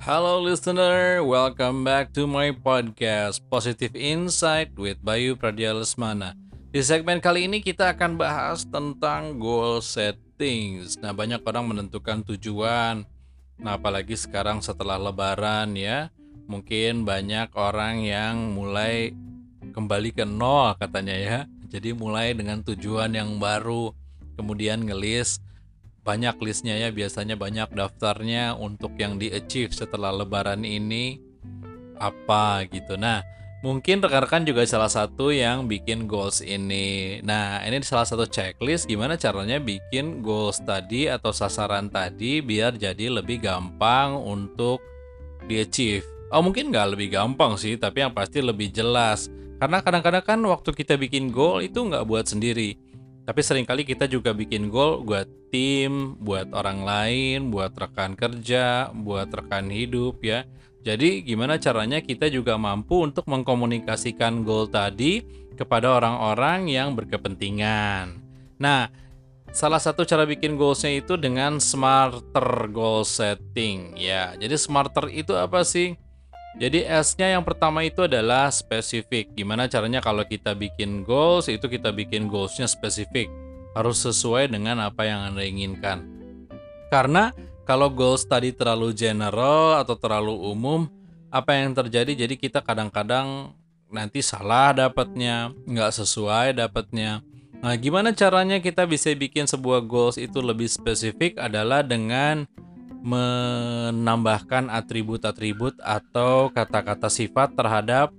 Halo listener, welcome back to my podcast Positive Insight with Bayu Pradya Lesmana. Di segmen kali ini kita akan bahas tentang goal settings. Nah, banyak orang menentukan tujuan. Nah, apalagi sekarang setelah lebaran ya, mungkin banyak orang yang mulai kembali ke nol katanya ya. Jadi mulai dengan tujuan yang baru, kemudian ngelis banyak listnya ya biasanya banyak daftarnya untuk yang di achieve setelah lebaran ini. Apa gitu. Nah mungkin rekan-rekan juga salah satu yang bikin goals ini. Nah ini salah satu checklist gimana caranya bikin goals tadi atau sasaran tadi biar jadi lebih gampang untuk di achieve oh mungkin nggak lebih gampang sih tapi yang pasti lebih jelas. Karena kadang-kadang kan waktu kita bikin goal itu nggak buat sendiri tapi sering kali kita juga bikin goal buat tim, buat orang lain, buat rekan kerja, buat rekan hidup ya. Jadi gimana caranya kita juga mampu untuk mengkomunikasikan goal tadi kepada orang-orang yang berkepentingan. Nah, salah satu cara bikin goalsnya itu dengan smarter goal setting ya. Jadi smarter itu apa sih? Jadi S-nya yang pertama itu adalah spesifik. Gimana caranya kalau kita bikin goals, itu kita bikin goalsnya spesifik. Harus sesuai dengan apa yang Anda inginkan. Karena kalau goals tadi terlalu general atau terlalu umum, apa yang terjadi? Jadi kita kadang-kadang nanti salah dapatnya, nggak sesuai dapatnya. Nah, gimana caranya kita bisa bikin sebuah goals itu lebih spesifik adalah dengan menambahkan atribut-atribut atau kata-kata sifat terhadap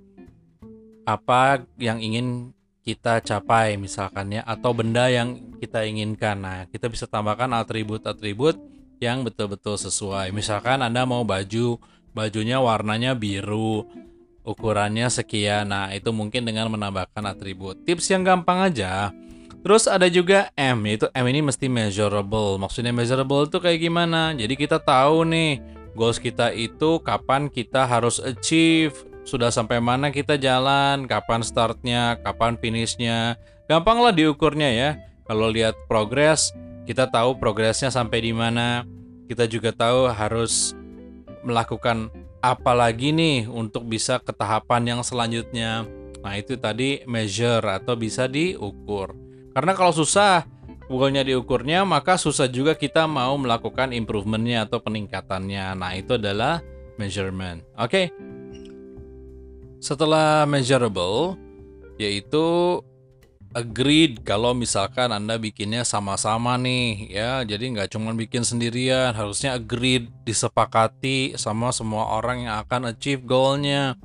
apa yang ingin kita capai misalkan ya atau benda yang kita inginkan. Nah, kita bisa tambahkan atribut-atribut yang betul-betul sesuai. Misalkan Anda mau baju, bajunya warnanya biru, ukurannya sekian. Nah, itu mungkin dengan menambahkan atribut. Tips yang gampang aja Terus ada juga M, yaitu M ini mesti measurable. Maksudnya measurable itu kayak gimana? Jadi kita tahu nih, goals kita itu kapan kita harus achieve, sudah sampai mana kita jalan, kapan startnya, kapan finishnya. Gampang lah diukurnya ya. Kalau lihat progres, kita tahu progresnya sampai di mana. Kita juga tahu harus melakukan apa lagi nih untuk bisa ke tahapan yang selanjutnya. Nah itu tadi measure atau bisa diukur. Karena kalau susah goalnya diukurnya, maka susah juga kita mau melakukan improvementnya atau peningkatannya. Nah, itu adalah measurement. Oke. Okay? Setelah measurable, yaitu agreed kalau misalkan Anda bikinnya sama-sama nih ya. Jadi nggak cuma bikin sendirian, harusnya agreed disepakati sama semua orang yang akan achieve goalnya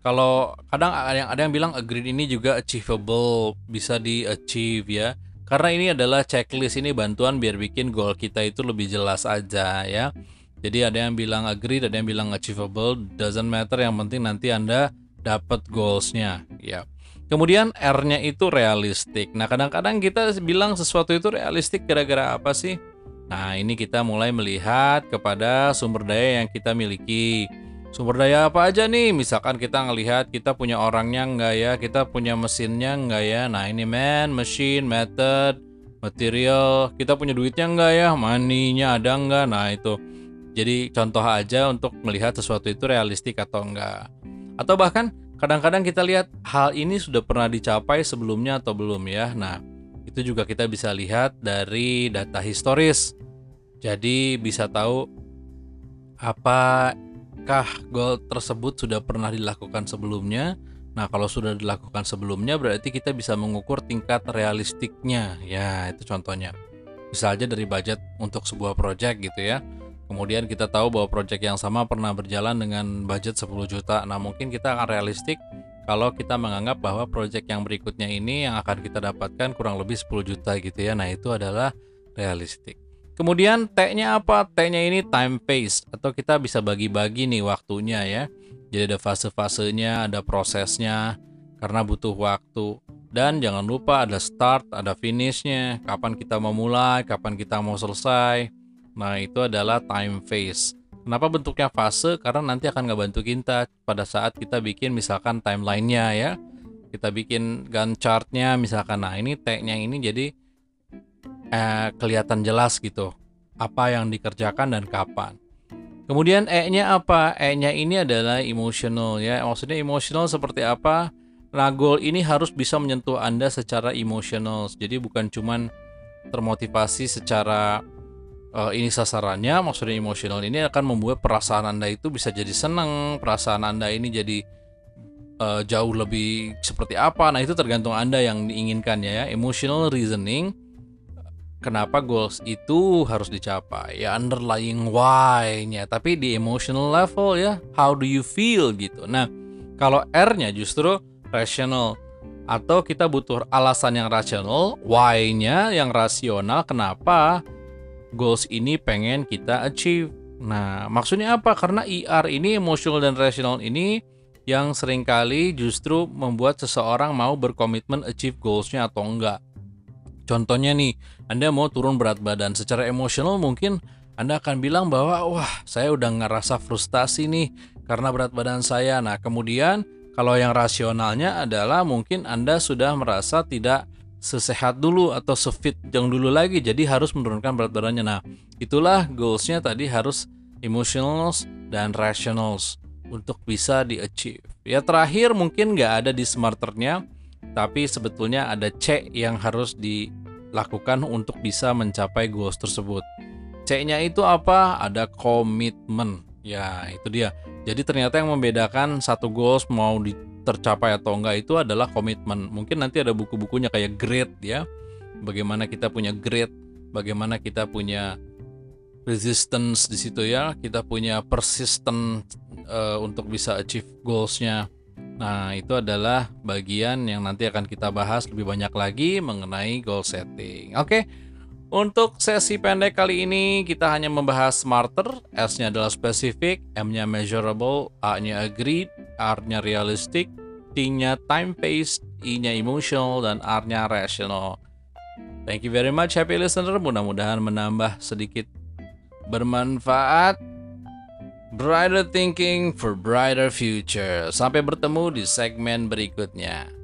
kalau kadang ada yang ada yang bilang agreed ini juga achievable, bisa di achieve ya. Karena ini adalah checklist ini bantuan biar bikin goal kita itu lebih jelas aja ya. Jadi ada yang bilang agreed, ada yang bilang achievable, doesn't matter yang penting nanti Anda dapat goalsnya ya. Kemudian R-nya itu realistik. Nah, kadang-kadang kita bilang sesuatu itu realistik gara-gara apa sih? Nah, ini kita mulai melihat kepada sumber daya yang kita miliki. Sumber daya apa aja nih? Misalkan kita ngelihat kita punya orangnya enggak ya, kita punya mesinnya enggak ya. Nah ini man, machine, method, material. Kita punya duitnya enggak ya? Maninya ada enggak? Nah itu. Jadi contoh aja untuk melihat sesuatu itu realistik atau enggak. Atau bahkan kadang-kadang kita lihat hal ini sudah pernah dicapai sebelumnya atau belum ya. Nah itu juga kita bisa lihat dari data historis. Jadi bisa tahu apa apakah gol tersebut sudah pernah dilakukan sebelumnya? Nah, kalau sudah dilakukan sebelumnya berarti kita bisa mengukur tingkat realistiknya. Ya, itu contohnya. Bisa aja dari budget untuk sebuah project gitu ya. Kemudian kita tahu bahwa project yang sama pernah berjalan dengan budget 10 juta. Nah, mungkin kita akan realistik kalau kita menganggap bahwa project yang berikutnya ini yang akan kita dapatkan kurang lebih 10 juta gitu ya. Nah, itu adalah realistik. Kemudian T-nya apa? T-nya ini time phase atau kita bisa bagi-bagi nih waktunya ya. Jadi ada fase-fasenya, ada prosesnya karena butuh waktu. Dan jangan lupa ada start, ada finishnya, kapan kita mau mulai, kapan kita mau selesai. Nah itu adalah time phase. Kenapa bentuknya fase? Karena nanti akan ngebantu kita pada saat kita bikin misalkan timelinenya ya. Kita bikin Gantt chartnya misalkan. Nah ini T-nya ini jadi eh, kelihatan jelas gitu apa yang dikerjakan dan kapan. Kemudian E-nya apa? E-nya ini adalah emotional ya. Maksudnya emotional seperti apa? Nah, goal ini harus bisa menyentuh Anda secara emosional. Jadi bukan cuman termotivasi secara uh, ini sasarannya, maksudnya emosional ini akan membuat perasaan Anda itu bisa jadi senang, perasaan Anda ini jadi uh, jauh lebih seperti apa. Nah, itu tergantung Anda yang diinginkan ya. Emotional reasoning kenapa goals itu harus dicapai? Ya underlying why-nya. Tapi di emotional level ya how do you feel gitu. Nah kalau R-nya justru rational. Atau kita butuh alasan yang rasional why-nya yang rasional kenapa goals ini pengen kita achieve. Nah maksudnya apa? Karena ER ini emotional dan rational ini yang sering kali justru membuat seseorang mau berkomitmen achieve goalsnya atau enggak Contohnya nih, Anda mau turun berat badan secara emosional mungkin Anda akan bilang bahwa wah, saya udah ngerasa frustasi nih karena berat badan saya. Nah, kemudian kalau yang rasionalnya adalah mungkin Anda sudah merasa tidak sesehat dulu atau sefit yang dulu lagi jadi harus menurunkan berat badannya. Nah, itulah goalsnya tadi harus emotionals dan rationals untuk bisa di achieve. Ya terakhir mungkin nggak ada di smarternya tapi sebetulnya ada C yang harus dilakukan untuk bisa mencapai goals tersebut. C-nya itu apa? Ada komitmen. Ya, itu dia. Jadi ternyata yang membedakan satu goals mau tercapai atau enggak itu adalah komitmen. Mungkin nanti ada buku-bukunya kayak grit ya. Bagaimana kita punya grit, bagaimana kita punya resistance di situ ya, kita punya persistent uh, untuk bisa achieve goalsnya. Nah, itu adalah bagian yang nanti akan kita bahas lebih banyak lagi mengenai goal setting. Oke. Untuk sesi pendek kali ini kita hanya membahas smarter, S-nya adalah specific, M-nya measurable, A-nya agreed, R-nya realistic, T-nya time-based, I-nya emotional, dan R-nya rational. Thank you very much happy listener, mudah-mudahan menambah sedikit bermanfaat Brighter thinking for brighter future. Sampai bertemu di segmen berikutnya.